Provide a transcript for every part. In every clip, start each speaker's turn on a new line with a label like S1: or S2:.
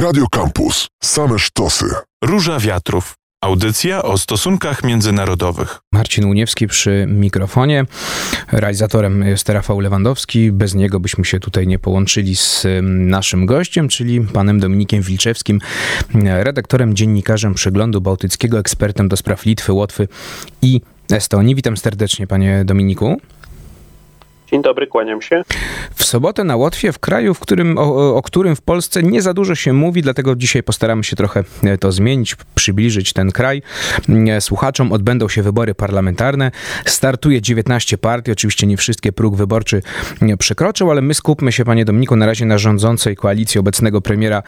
S1: Radio Campus. Same sztosy.
S2: Róża Wiatrów. Audycja o stosunkach międzynarodowych.
S3: Marcin Uniewski przy mikrofonie. Realizatorem jest Rafał Lewandowski. Bez niego byśmy się tutaj nie połączyli z naszym gościem, czyli panem Dominikiem Wilczewskim, redaktorem, dziennikarzem Przeglądu Bałtyckiego, ekspertem do spraw Litwy, Łotwy i Estonii. Witam serdecznie, panie Dominiku.
S4: Dzień dobry, kłaniam się.
S3: W sobotę na Łotwie, w kraju, w którym, o, o, którym w Polsce nie za dużo się mówi, dlatego dzisiaj postaramy się trochę e, to zmienić, przybliżyć ten kraj. Mm, słuchaczom odbędą się wybory parlamentarne. Startuje 19 partii, oczywiście nie wszystkie próg wyborczy przekroczył, ale my skupmy się, panie Dominiku, na razie na rządzącej koalicji obecnego premiera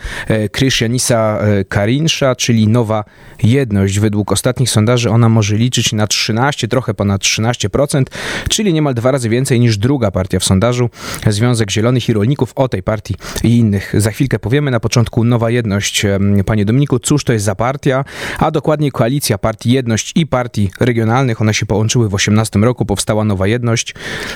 S3: Krystianisa e, Karinsza, czyli Nowa Jedność. Według ostatnich sondaży ona może liczyć na 13, trochę ponad 13%, czyli niemal dwa razy więcej niż druga druga partia w sondażu, Związek Zielonych i Rolników. O tej partii i innych za chwilkę powiemy. Na początku Nowa Jedność. Panie Dominiku, cóż to jest za partia? A dokładnie koalicja partii Jedność i partii regionalnych. One się połączyły w 18 roku, powstała Nowa Jedność.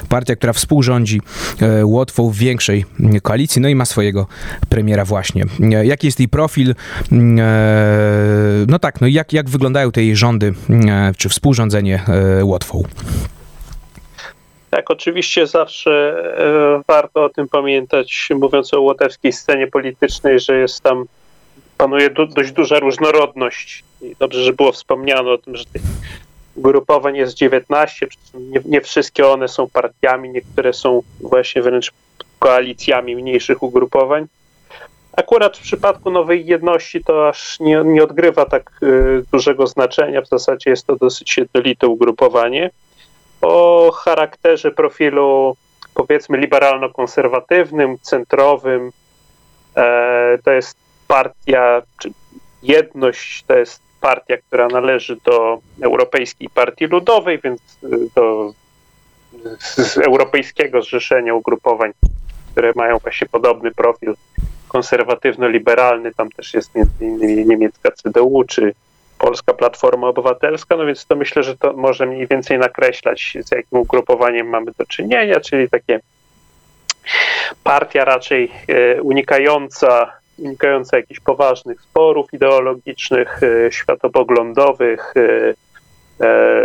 S3: Partia, która współrządzi e, Łotwą w większej koalicji, no i ma swojego premiera właśnie. E, jaki jest jej profil? E, no tak, no jak, jak wyglądają te jej rządy, czy współrządzenie Łotwą?
S4: Tak, oczywiście zawsze e, warto o tym pamiętać, mówiąc o łotewskiej scenie politycznej, że jest tam, panuje du dość duża różnorodność. I dobrze, że było wspomniane o tym, że tych ugrupowań jest 19, nie, nie wszystkie one są partiami, niektóre są właśnie wręcz koalicjami mniejszych ugrupowań. Akurat w przypadku Nowej Jedności to aż nie, nie odgrywa tak y, dużego znaczenia, w zasadzie jest to dosyć jednolite ugrupowanie o charakterze profilu powiedzmy liberalno-konserwatywnym, centrowym. E, to jest partia, czy jedność to jest partia, która należy do Europejskiej Partii Ludowej, więc do z Europejskiego Zrzeszenia Ugrupowań, które mają właśnie podobny profil konserwatywno-liberalny. Tam też jest między innymi niemiecka CDU czy Polska Platforma Obywatelska, no więc to myślę, że to może mniej więcej nakreślać, z jakim ugrupowaniem mamy do czynienia, czyli takie partia raczej e, unikająca, unikająca jakichś poważnych sporów ideologicznych, e, światopoglądowych, e,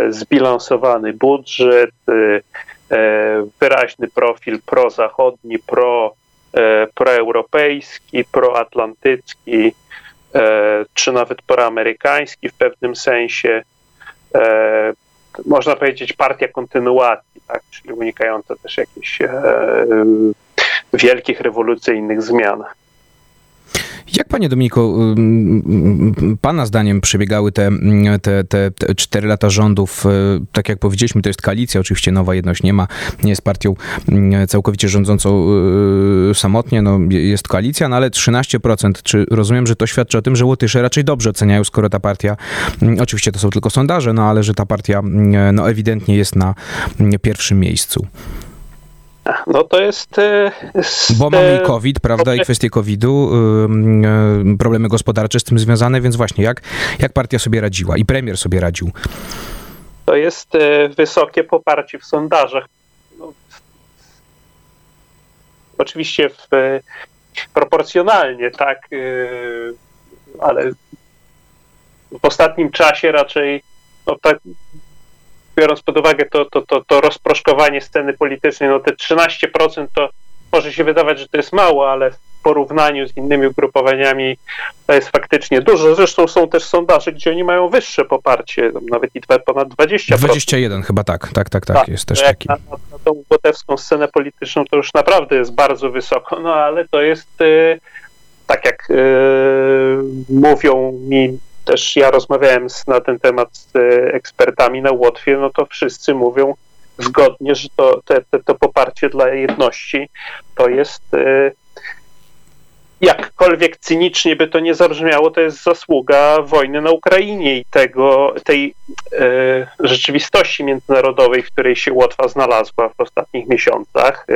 S4: zbilansowany budżet, wyraźny profil prozachodni, pro, proeuropejski, proatlantycki, czy nawet proamerykański w pewnym sensie. E, można powiedzieć partia kontynuacji, tak? czyli unikająca też jakichś e, wielkich rewolucyjnych zmian.
S3: Jak panie Dominiku, pana zdaniem przebiegały te, te, te, te cztery lata rządów? Tak jak powiedzieliśmy, to jest koalicja, oczywiście nowa jedność nie ma, nie jest partią całkowicie rządzącą samotnie, no jest koalicja, no ale 13%. Czy rozumiem, że to świadczy o tym, że Łotysze raczej dobrze oceniają, skoro ta partia, oczywiście to są tylko sondaże, no ale że ta partia no ewidentnie jest na pierwszym miejscu?
S4: No to jest... E,
S3: Bo mamy i COVID, prawda, i kwestie COVID-u, e, problemy gospodarcze z tym związane, więc właśnie jak, jak partia sobie radziła i premier sobie radził?
S4: To jest e, wysokie poparcie w sondażach. No, oczywiście w, proporcjonalnie, tak, ale w ostatnim czasie raczej no, tak, biorąc pod uwagę to, to, to, to rozproszkowanie sceny politycznej, no te 13% to może się wydawać, że to jest mało, ale w porównaniu z innymi ugrupowaniami to jest faktycznie dużo. Zresztą są też sondaże, gdzie oni mają wyższe poparcie, nawet i ponad 20%.
S3: 21 chyba tak, tak, tak, tak, tak jest też taki.
S4: Na, na tą gotewską scenę polityczną to już naprawdę jest bardzo wysoko, no ale to jest y, tak jak y, mówią mi też ja rozmawiałem z, na ten temat z e, ekspertami na Łotwie, no to wszyscy mówią zgodnie, że to, te, te, to poparcie dla jedności to jest e, jakkolwiek cynicznie by to nie zabrzmiało, to jest zasługa wojny na Ukrainie i tego, tej e, rzeczywistości międzynarodowej, w której się Łotwa znalazła w ostatnich miesiącach.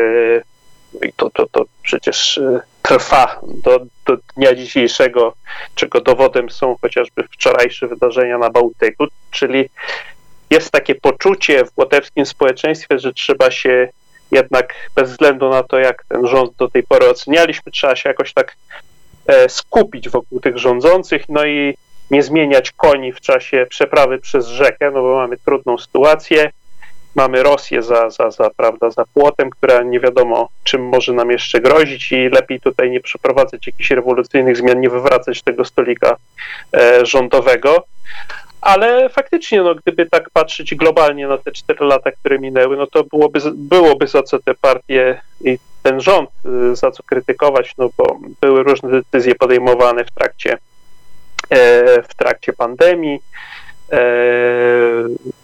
S4: I to, to, to przecież trwa do, do dnia dzisiejszego, czego dowodem są chociażby wczorajsze wydarzenia na Bałtyku, czyli jest takie poczucie w łotewskim społeczeństwie, że trzeba się jednak bez względu na to, jak ten rząd do tej pory ocenialiśmy, trzeba się jakoś tak skupić wokół tych rządzących, no i nie zmieniać koni w czasie przeprawy przez rzekę, no bo mamy trudną sytuację. Mamy Rosję za, za, za, prawda, za płotem, która nie wiadomo, czym może nam jeszcze grozić, i lepiej tutaj nie przeprowadzać jakichś rewolucyjnych zmian, nie wywracać tego stolika e, rządowego. Ale faktycznie, no, gdyby tak patrzeć globalnie na te cztery lata, które minęły, no to byłoby, byłoby za co te partie i ten rząd y, za co krytykować, no bo były różne decyzje podejmowane w trakcie, e, w trakcie pandemii. E,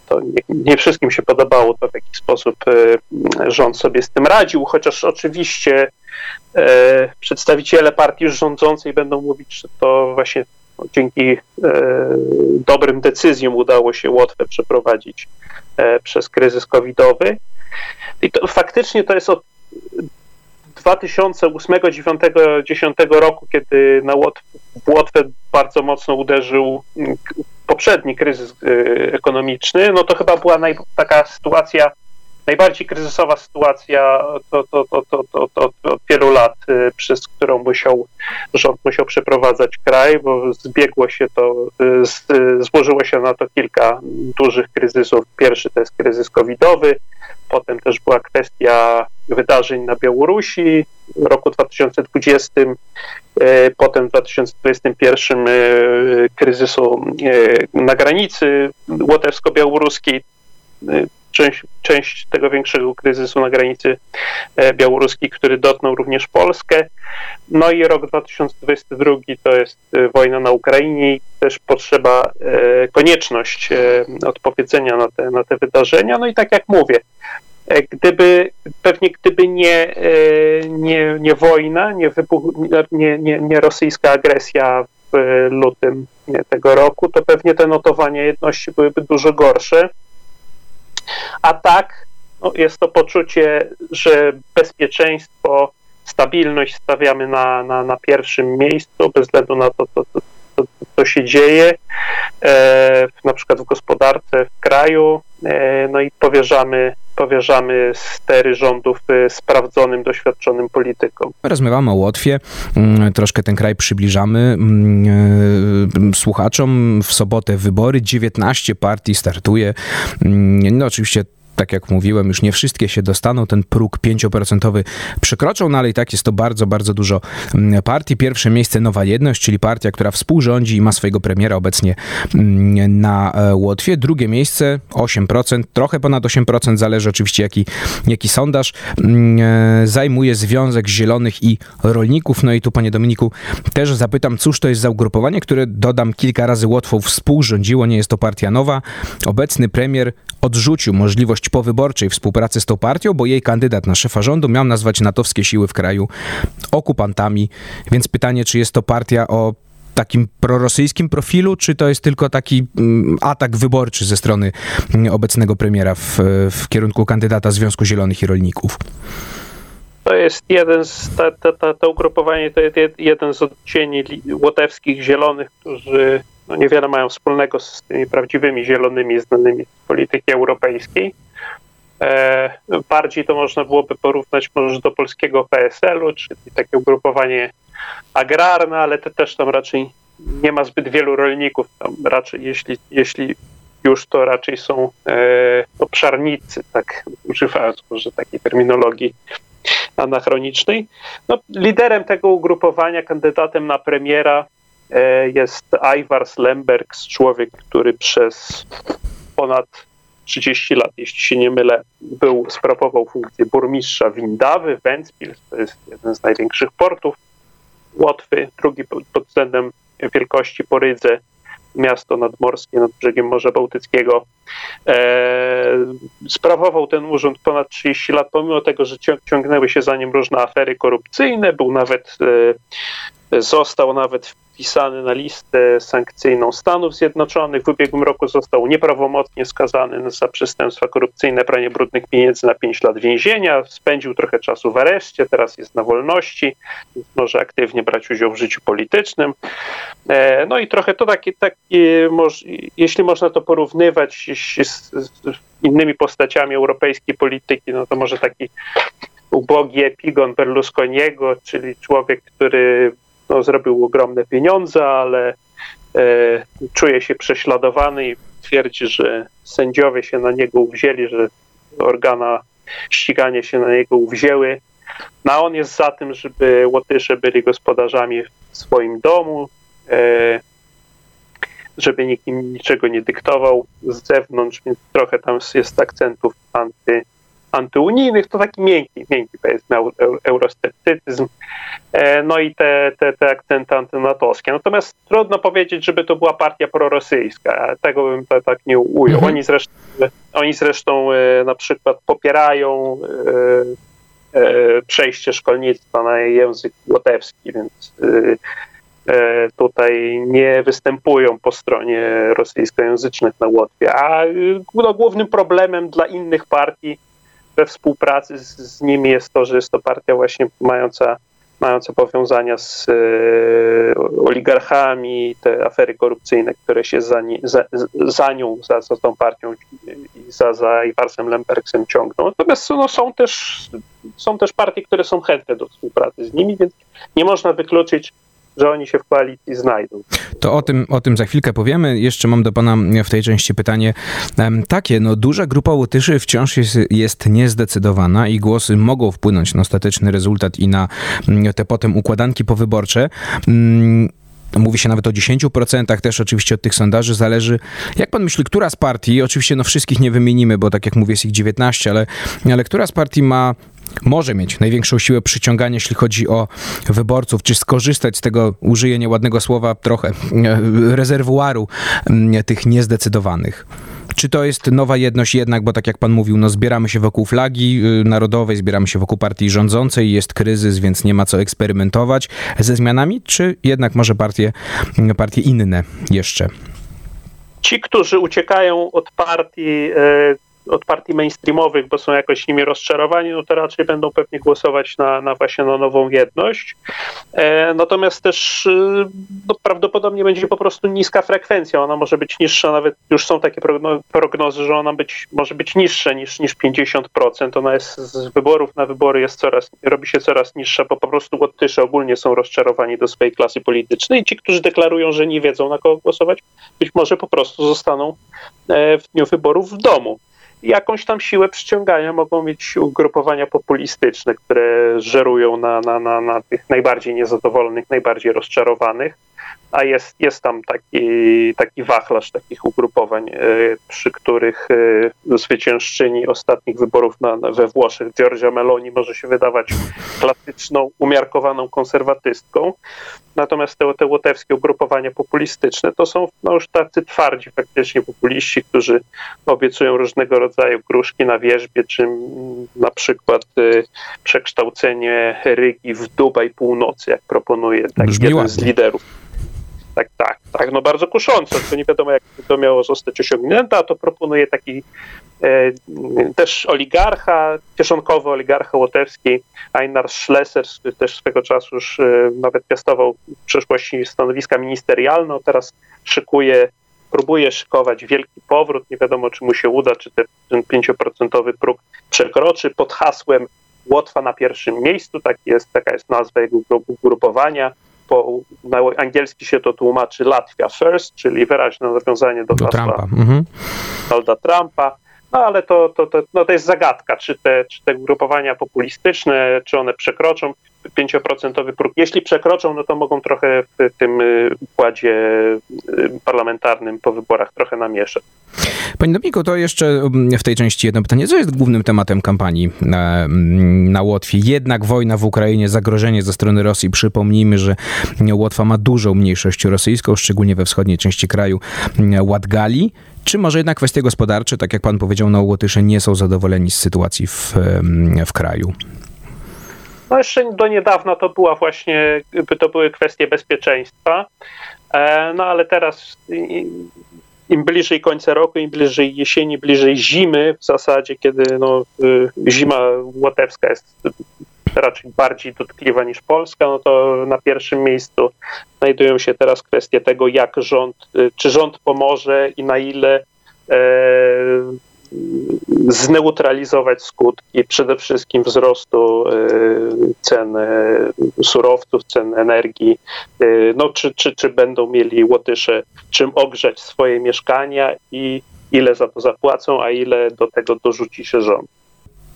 S4: to nie, wszystkim się podobało to, w jaki sposób e, rząd sobie z tym radził, chociaż oczywiście przedstawiciele partii rządzącej będą mówić, że to właśnie dzięki e, dobrym decyzjom udało się Łotwę przeprowadzić e, przez kryzys covidowy. I to faktycznie to jest od 2008, 2009, 2010 roku, kiedy na Łotwę, w Łotwę bardzo mocno uderzył poprzedni kryzys e, ekonomiczny, no to chyba była naj, taka sytuacja najbardziej kryzysowa sytuacja to, to, to, to, to, to, od wielu lat, y, przez którą musiał rząd musiał przeprowadzać kraj, bo zbiegło się to, y, z, y, złożyło się na to kilka dużych kryzysów. Pierwszy to jest kryzys covidowy, potem też była kwestia wydarzeń na Białorusi w roku 2020, potem w 2021 kryzysu na granicy łotewsko-białoruskiej część, część tego większego kryzysu na granicy e, białoruskiej, który dotknął również Polskę. No i rok 2022 to jest e, wojna na Ukrainie i też potrzeba, e, konieczność odpowiedzenia na te, na te wydarzenia. No i tak jak mówię, Gdyby, pewnie gdyby nie, nie, nie wojna, nie, wybuch, nie, nie, nie rosyjska agresja w lutym tego roku, to pewnie te notowania jedności byłyby dużo gorsze. A tak no, jest to poczucie, że bezpieczeństwo, stabilność stawiamy na, na, na pierwszym miejscu, bez względu na to, co, co, co się dzieje, e, na przykład w gospodarce, w kraju, e, no i powierzamy powierzamy stery rządów e, sprawdzonym, doświadczonym politykom.
S3: Rozmawiamy o Łotwie, mm, troszkę ten kraj przybliżamy mm, e, słuchaczom. W sobotę wybory, 19 partii startuje. Mm, no oczywiście tak jak mówiłem, już nie wszystkie się dostaną, ten próg 5% przekroczą, no ale i tak jest to bardzo, bardzo dużo mm, partii. Pierwsze miejsce Nowa Jedność, czyli partia, która współrządzi i ma swojego premiera obecnie mm, na e, Łotwie. Drugie miejsce 8%, trochę ponad 8%, zależy oczywiście jaki, jaki sondaż, mm, e, zajmuje Związek Zielonych i Rolników. No i tu, panie Dominiku, też zapytam, cóż to jest za ugrupowanie, które, dodam, kilka razy Łotwą współrządziło, nie jest to partia nowa. Obecny premier odrzucił możliwość powyborczej współpracy z tą partią, bo jej kandydat na szefa rządu miał nazwać natowskie siły w kraju okupantami. Więc pytanie, czy jest to partia o takim prorosyjskim profilu, czy to jest tylko taki mm, atak wyborczy ze strony mm, obecnego premiera w, w kierunku kandydata Związku Zielonych i Rolników?
S4: To jest jeden z, ta, ta, ta, to ugrupowanie to jest jeden z odcieni łotewskich zielonych, którzy no niewiele mają wspólnego z tymi prawdziwymi zielonymi znanymi z polityki europejskiej. E, bardziej to można byłoby porównać może do polskiego PSL-u, czyli takie ugrupowanie agrarne, ale to też tam raczej nie ma zbyt wielu rolników. Tam raczej, jeśli, jeśli już to raczej są e, obszarnicy, tak używając może takiej terminologii anachronicznej. No, liderem tego ugrupowania, kandydatem na premiera E, jest Ivar Lembergs, człowiek, który przez ponad 30 lat, jeśli się nie mylę, był, sprawował funkcję burmistrza Windawy, Ventspils, to jest jeden z największych portów Łotwy, drugi pod względem wielkości po Rydze, miasto nadmorskie nad brzegiem Morza Bałtyckiego. E, sprawował ten urząd ponad 30 lat, pomimo tego, że ciągnęły się za nim różne afery korupcyjne, był nawet, e, został nawet wpisany na listę sankcyjną Stanów Zjednoczonych. W ubiegłym roku został nieprawomocnie skazany za przestępstwa korupcyjne, pranie brudnych pieniędzy na 5 lat więzienia. Spędził trochę czasu w areszcie, teraz jest na wolności, może aktywnie brać udział w życiu politycznym. E, no i trochę to takie, takie jeśli można to porównywać z innymi postaciami europejskiej polityki, no to może taki ubogi epigon Berlusconiego, czyli człowiek, który no, zrobił ogromne pieniądze, ale czuje się prześladowany i twierdzi, że sędziowie się na niego uwzięli, że organa ścigania się na niego uwzięły. No a on jest za tym, żeby Łotysze byli gospodarzami w swoim domu, żeby nikt im niczego nie dyktował z zewnątrz, więc trochę tam jest akcentów anty, antyunijnych, to taki miękki, miękki powiedzmy eurosceptycyzm, e, no i te, te, te akcenty antynatowskie. Natomiast trudno powiedzieć, żeby to była partia prorosyjska, tego bym to tak nie ujął. Mhm. Oni zresztą, oni zresztą e, na przykład popierają e, przejście szkolnictwa na język łotewski, więc tutaj nie występują po stronie rosyjskojęzycznych na Łotwie, a no, głównym problemem dla innych partii we współpracy z, z, nimi jest to, że jest to partia właśnie mająca, mająca powiązania z e, oligarchami, te afery korupcyjne, które się za, nie, za, za nią, za, za tą partią i za, za Iwarsem Lembergsem ciągną. Natomiast no, są, też, są też partie, które są chętne do współpracy z nimi, więc nie można wykluczyć że oni się w koalicji znajdą.
S3: To o tym, o tym za chwilkę powiemy. Jeszcze mam do pana w tej części pytanie takie. No, duża grupa Łotyszy wciąż jest, jest niezdecydowana i głosy mogą wpłynąć na ostateczny rezultat i na mm, te potem układanki powyborcze. Mm, Mówi się nawet o 10%, też oczywiście od tych sondaży zależy. Jak pan myśli, która z partii, oczywiście no wszystkich nie wymienimy, bo tak jak mówię jest ich 19, ale, ale która z partii ma może mieć największą siłę przyciągania, jeśli chodzi o wyborców, czy skorzystać z tego, użyję nieładnego słowa, trochę e, rezerwuaru tych niezdecydowanych. Czy to jest nowa jedność jednak, bo tak jak pan mówił, no zbieramy się wokół flagi y, narodowej, zbieramy się wokół partii rządzącej, jest kryzys, więc nie ma co eksperymentować ze zmianami, czy jednak może partie, partie inne jeszcze?
S4: Ci, którzy uciekają od partii, e, od partii mainstreamowych, bo są jakoś nimi rozczarowani, no to raczej będą pewnie głosować na, na właśnie na nową jedność. E, natomiast też e, no, prawdopodobnie będzie po prostu niska frekwencja. Ona może być niższa, nawet już są takie prognozy, że ona być, może być niższa niż, niż 50%. Ona jest z wyborów na wybory jest coraz, robi się coraz niższa, bo po prostu Łotysze ogólnie są rozczarowani do swojej klasy politycznej i ci, którzy deklarują, że nie wiedzą na kogo głosować, być może po prostu zostaną e, w dniu wyborów w domu jakąś tam siłę przyciągania mogą mieć ugrupowania populistyczne, które żerują na, na, na, na tych najbardziej niezadowolonych, najbardziej rozczarowanych a jest, jest tam taki, taki wachlarz takich ugrupowań, e, przy których e, zwyciężczyni ostatnich wyborów na, we Włoszech, Giorgia Meloni, może się wydawać klasyczną, umiarkowaną konserwatystką. Natomiast te, te łotewskie ugrupowania populistyczne to są no, już tacy twardzi faktycznie populiści, którzy obiecują różnego rodzaju gruszki na wierzbie, czy na przykład y, przekształcenie Rygi w Dubaj Północy, jak proponuje tak jeden z liderów tak, tak, tak, no bardzo kuszące, tylko nie wiadomo, jak to miało zostać osiągnięte, a to proponuje taki e, też oligarcha, kieszonkowy oligarcha łotewski, Einar Schlesser, który też swego czasu już e, nawet piastował w przeszłości stanowiska ministerialne, teraz szykuje, próbuje szykować wielki powrót, nie wiadomo, czy mu się uda, czy te, ten 5% próg przekroczy. Pod hasłem Łotwa na pierwszym miejscu, tak jest, taka jest nazwa jego ugrupowania na angielski się to tłumaczy Latvia First, czyli wyraźne nawiązanie do, do Trumpa. Mhm. Donalda Trumpa. No ale to, to, to, no, to jest zagadka, czy te, czy te grupowania populistyczne, czy one przekroczą 5% próg. Jeśli przekroczą, no to mogą trochę w tym y, układzie y, parlamentarnym po wyborach trochę namieszać.
S3: Panie Dominiku, to jeszcze mm, w tej części jedno pytanie. Co jest głównym tematem kampanii na, mm, na Łotwie? Jednak wojna w Ukrainie, zagrożenie ze strony Rosji. Przypomnijmy, że Łotwa ma dużą mniejszość rosyjską, szczególnie we wschodniej części kraju mm, Łatgali. Czy może jednak kwestie gospodarcze, tak jak pan powiedział, no Łotysze nie są zadowoleni z sytuacji w, w kraju?
S4: No jeszcze do niedawna to była właśnie, to były kwestie bezpieczeństwa, e, no ale teraz im bliżej końca roku, im bliżej jesieni, bliżej zimy w zasadzie, kiedy no, y, zima łotewska jest raczej bardziej dotkliwa niż Polska, no to na pierwszym miejscu znajdują się teraz kwestie tego, jak rząd, y, czy rząd pomoże i na ile e, zneutralizować skutki przede wszystkim wzrostu cen surowców, cen energii, no, czy, czy, czy będą mieli Łotysze czym ogrzać swoje mieszkania i ile za to zapłacą, a ile do tego dorzuci się rząd.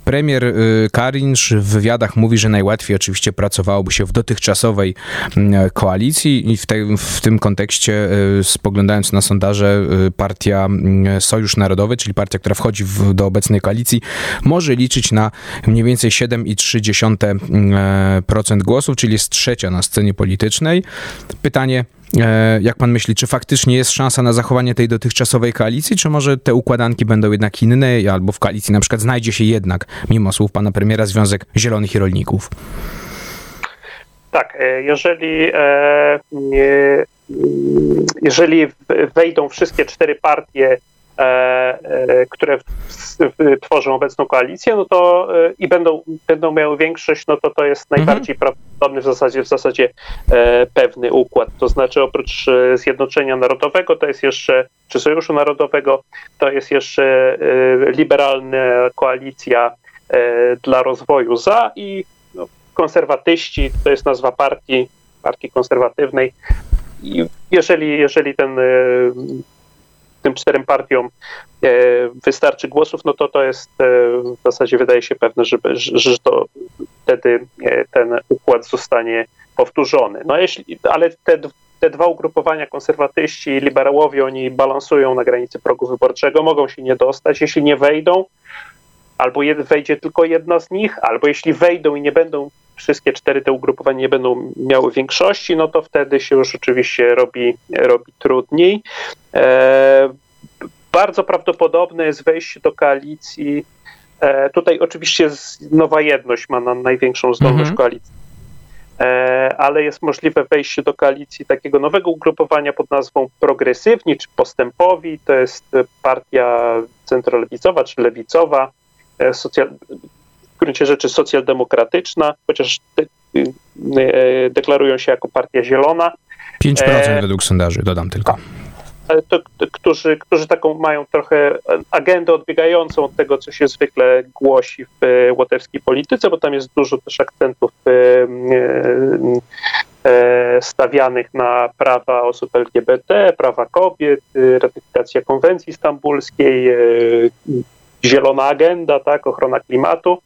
S3: Premier y, Karinsz w wywiadach mówi, że najłatwiej oczywiście pracowałoby się w dotychczasowej mm, koalicji i w, te, w tym kontekście, y, spoglądając na sondaże, y, partia mm, Sojusz Narodowy, czyli partia, która wchodzi w, do obecnej koalicji, może liczyć na mniej więcej 7,3% głosów, czyli jest trzecia na scenie politycznej. Pytanie, jak pan myśli, czy faktycznie jest szansa na zachowanie tej dotychczasowej koalicji, czy może te układanki będą jednak inne, albo w koalicji na przykład znajdzie się jednak, mimo słów pana premiera, Związek Zielonych i Rolników?
S4: Tak, e, jeżeli, e, jeżeli wejdą wszystkie cztery partie E, e, które tworzą obecną koalicję, no to e, i będą, będą miały większość, no to to jest mhm. najbardziej mhm. prawdopodobny w zasadzie, w zasadzie pewny układ. To znaczy oprócz Zjednoczenia Narodowego, to jest jeszcze, czy Sojuszu Narodowego, to jest jeszcze liberalna koalicja dla rozwoju za i no, konserwatyści, to jest nazwa partii, partii konserwatywnej. I jeżeli, jeżeli ten tym czterem partiom e, wystarczy głosów, no to to jest e, w zasadzie wydaje się pewne, że, że to wtedy e, ten układ zostanie powtórzony. No jeśli, ale te, te dwa ugrupowania, konserwatyści i liberałowie, oni balansują na granicy progu wyborczego, mogą się nie dostać. Jeśli nie wejdą, albo wejdzie tylko jedna z nich, albo jeśli wejdą i nie będą wszystkie cztery te ugrupowania nie będą miały większości, no to wtedy się już oczywiście robi, robi trudniej. E, bardzo prawdopodobne jest wejście do koalicji. E, tutaj oczywiście Nowa Jedność ma na największą zdolność mhm. koalicji e, ale jest możliwe wejście do koalicji takiego nowego ugrupowania pod nazwą Progresywni czy Postępowi. To jest partia centrolewicowa czy lewicowa, socjal, w gruncie rzeczy socjaldemokratyczna, chociaż de, e, deklarują się jako partia zielona.
S3: 5% e, według sondaży, dodam tylko.
S4: To, to, którzy, którzy taką mają trochę agendę odbiegającą od tego, co się zwykle głosi w e, łotewskiej polityce, bo tam jest dużo też akcentów stawianych na prawa osób LGBT, prawa kobiet, ratyfikacja konwencji stambulskiej, zielona agenda, tak, ochrona klimatu.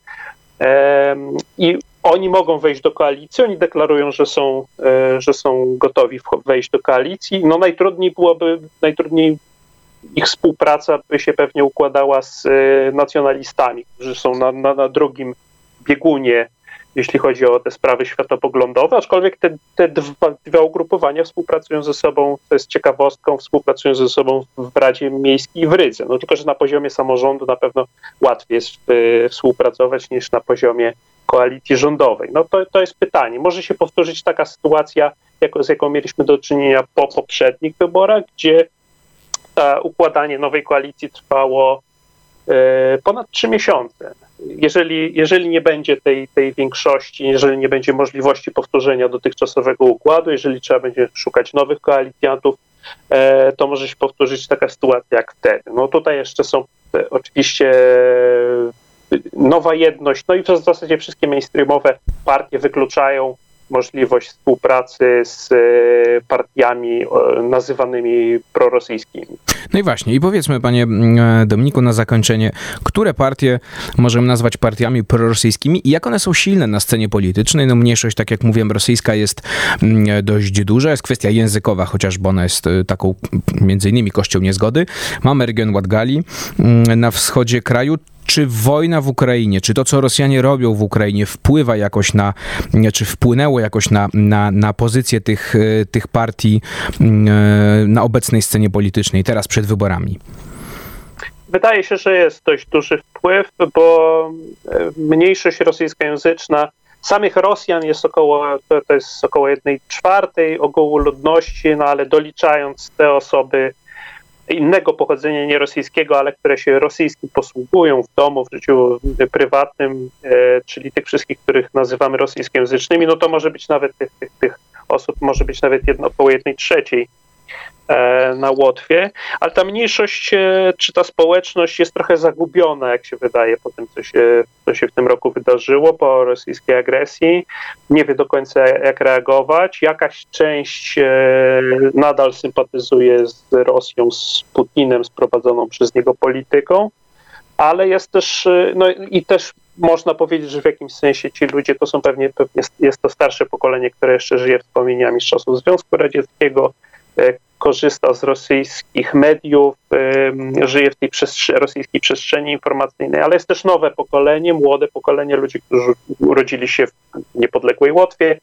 S4: I oni mogą wejść do koalicji, oni deklarują, że są, e, że są gotowi wejść do koalicji. No najtrudniej byłoby, najtrudniej ich współpraca by się pewnie układała z e, nacjonalistami, którzy są na, na, na drugim biegunie jeśli chodzi o te sprawy światopoglądowe, aczkolwiek te, te dwa, dwa ugrupowania współpracują ze sobą, to jest ciekawostką, współpracują ze sobą w Radzie Miejskiej w Rydze. No tylko, że na poziomie samorządu na pewno łatwiej jest y, współpracować niż na poziomie koalicji rządowej. No to, to jest pytanie. Może się powtórzyć taka sytuacja, jako, z jaką mieliśmy do czynienia po poprzednich wyborach, gdzie to układanie nowej koalicji trwało y, ponad trzy miesiące jeżeli, jeżeli nie będzie tej, tej większości, jeżeli nie będzie możliwości powtórzenia dotychczasowego układu, jeżeli trzeba będzie szukać nowych koalicjantów, e, to może się powtórzyć taka sytuacja jak wtedy. No tutaj jeszcze są e, oczywiście e, nowa jedność, no i w zasadzie wszystkie mainstreamowe partie wykluczają możliwość współpracy z e, partiami nazywanymi prorosyjskimi.
S3: No i właśnie, i powiedzmy, panie mm, Dominiku, na zakończenie, które partie możemy nazwać partiami prorosyjskimi i jak one są silne na scenie politycznej? No mniejszość, tak jak mówiłem, rosyjska jest mm, dość duża, jest kwestia językowa, chociażby ona jest e, taką między innymi kością niezgody. Mamy region Ładgali mm, na wschodzie kraju, czy wojna w Ukrainie, czy to, co Rosjanie robią w Ukrainie, wpływa jakoś na, czy wpłynęło jakoś na, na, na pozycję tych, e, tych partii e, na obecnej scenie politycznej, teraz przed wyborami?
S4: Wydaje się, że jest dość duży wpływ, bo e, mniejszość rosyjskojęzyczna samych Rosjan jest około, to, jest około jednej czwartej ogółu ludności, no ale doliczając te osoby, innego pochodzenia, nie rosyjskiego, ale które się rosyjskim posługują w domu, w życiu prywatnym, e, czyli tych wszystkich, których nazywamy rosyjskojęzycznymi, no to może być nawet tych, tych, tych osób, może być nawet jedno, około jednej trzeciej. E, na Łotwie, ale ta mniejszość e, czy ta społeczność jest trochę zagubiona, jak się wydaje, po tym, co się, co się w tym roku wydarzyło, po rosyjskiej agresji. Nie wie do końca, jak reagować. Jakaś część nadal sympatyzuje z Rosją, z Putinem, z prowadzoną przez niego polityką ale jest też, no i też można powiedzieć, że w jakimś sensie ci ludzie to są pewnie, jest to starsze pokolenie, które jeszcze żyje wspomnieniami z czasów Związku Radzieckiego, e, korzysta z rosyjskich mediów, żyje w tej przestrzeni, rosyjskiej przestrzeni informacyjnej, ale jest też nowe pokolenie, młode pokolenie ludzi, którzy urodzili się w niepodległej Łotwie,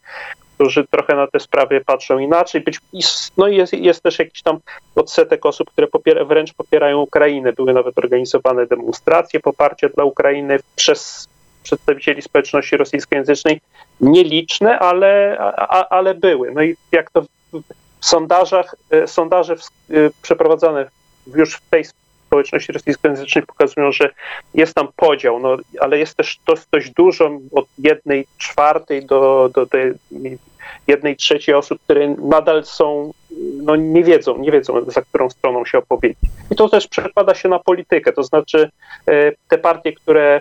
S4: którzy trochę na te sprawy patrzą inaczej. Być, no jest, jest też jakiś tam odsetek osób, które popiera, wręcz popierają Ukrainę. Były nawet organizowane demonstracje poparcia dla Ukrainy przez przedstawicieli społeczności rosyjskojęzycznej. Nieliczne, ale, a, ale były. No i jak to sondażach, e, sondaże w, e, przeprowadzane już w tej społeczności rosyjskojęzycznej pokazują, że jest tam podział, no, ale jest też to dość dużo, od jednej czwartej do, do, do jednej trzeciej osób, które nadal są, no nie wiedzą, nie wiedzą, za którą stroną się opowiedzieć. I to też przekłada się na politykę, to znaczy e, te partie, które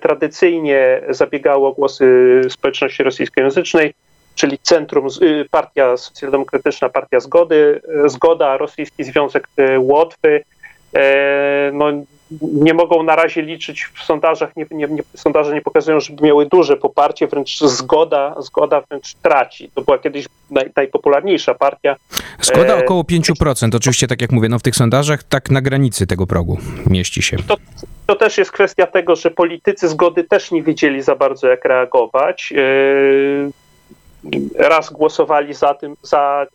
S4: tradycyjnie zabiegały o głosy społeczności rosyjskojęzycznej, czyli Centrum, y, Partia Socjaldemokratyczna, Partia Zgody, e, Zgoda, Rosyjski Związek Łotwy, no nie mogą na razie liczyć w sondażach, nie, nie, nie, sondaże nie pokazują, żeby miały duże poparcie, wręcz zgoda, zgoda wręcz traci. To była kiedyś naj, najpopularniejsza partia.
S3: Zgoda e, około 5%, oczywiście tak jak mówię, no w tych sondażach tak na granicy tego progu mieści się.
S4: To, to też jest kwestia tego, że politycy zgody też nie wiedzieli za bardzo jak reagować. E, raz głosowali za tym, za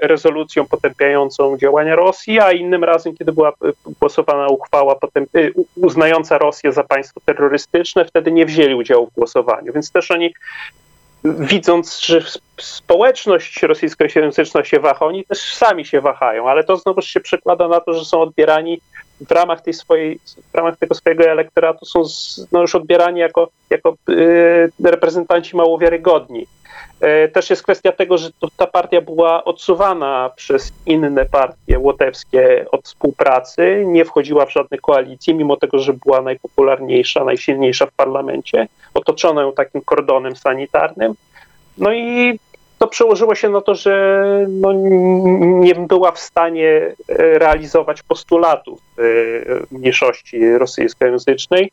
S4: rezolucją potępiającą działania Rosji, a innym razem, kiedy była głosowana uchwała y, uznająca Rosję za państwo terrorystyczne, wtedy nie wzięli udziału w głosowaniu. Więc też oni widząc, że społeczność rosyjskojęzyczna się waha, oni też sami się wahają, ale to znowu się przekłada na to, że są odbierani w ramach tej swojej, w ramach tego swojego elektoratu są no, już odbierani jako, jako yy, reprezentanci mało wiarygodni. E, też jest kwestia tego, że ta partia była odsuwana przez inne partie łotewskie od współpracy, nie wchodziła w żadne koalicje, mimo tego, że była najpopularniejsza, najsilniejsza w parlamencie. Otoczono ją takim kordonem sanitarnym. No i to przełożyło się na to, że no, nie była w stanie e, realizować postulatów e, mniejszości rosyjskojęzycznej.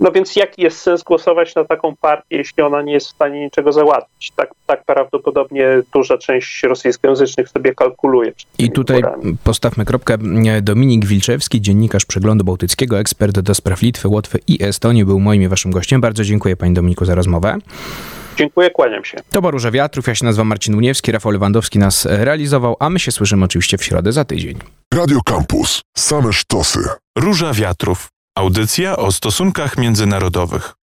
S4: No więc jaki jest sens głosować na taką partię, jeśli ona nie jest w stanie niczego załatwić? Tak, tak prawdopodobnie duża część rosyjskojęzycznych sobie kalkuluje.
S3: I tutaj wyborami. postawmy kropkę. Dominik Wilczewski, dziennikarz Przeglądu Bałtyckiego, ekspert do spraw Litwy, Łotwy i Estonii, był moim i waszym gościem. Bardzo dziękuję panie Dominiku za rozmowę.
S4: Dziękuję, kłaniam się.
S3: To była Róża Wiatrów, ja się nazywam Marcin Uniewski, Rafał Lewandowski nas realizował, a my się słyszymy oczywiście w środę za tydzień.
S1: Radio Campus. Same sztosy.
S2: Róża Wiatrów. Audycja o stosunkach międzynarodowych.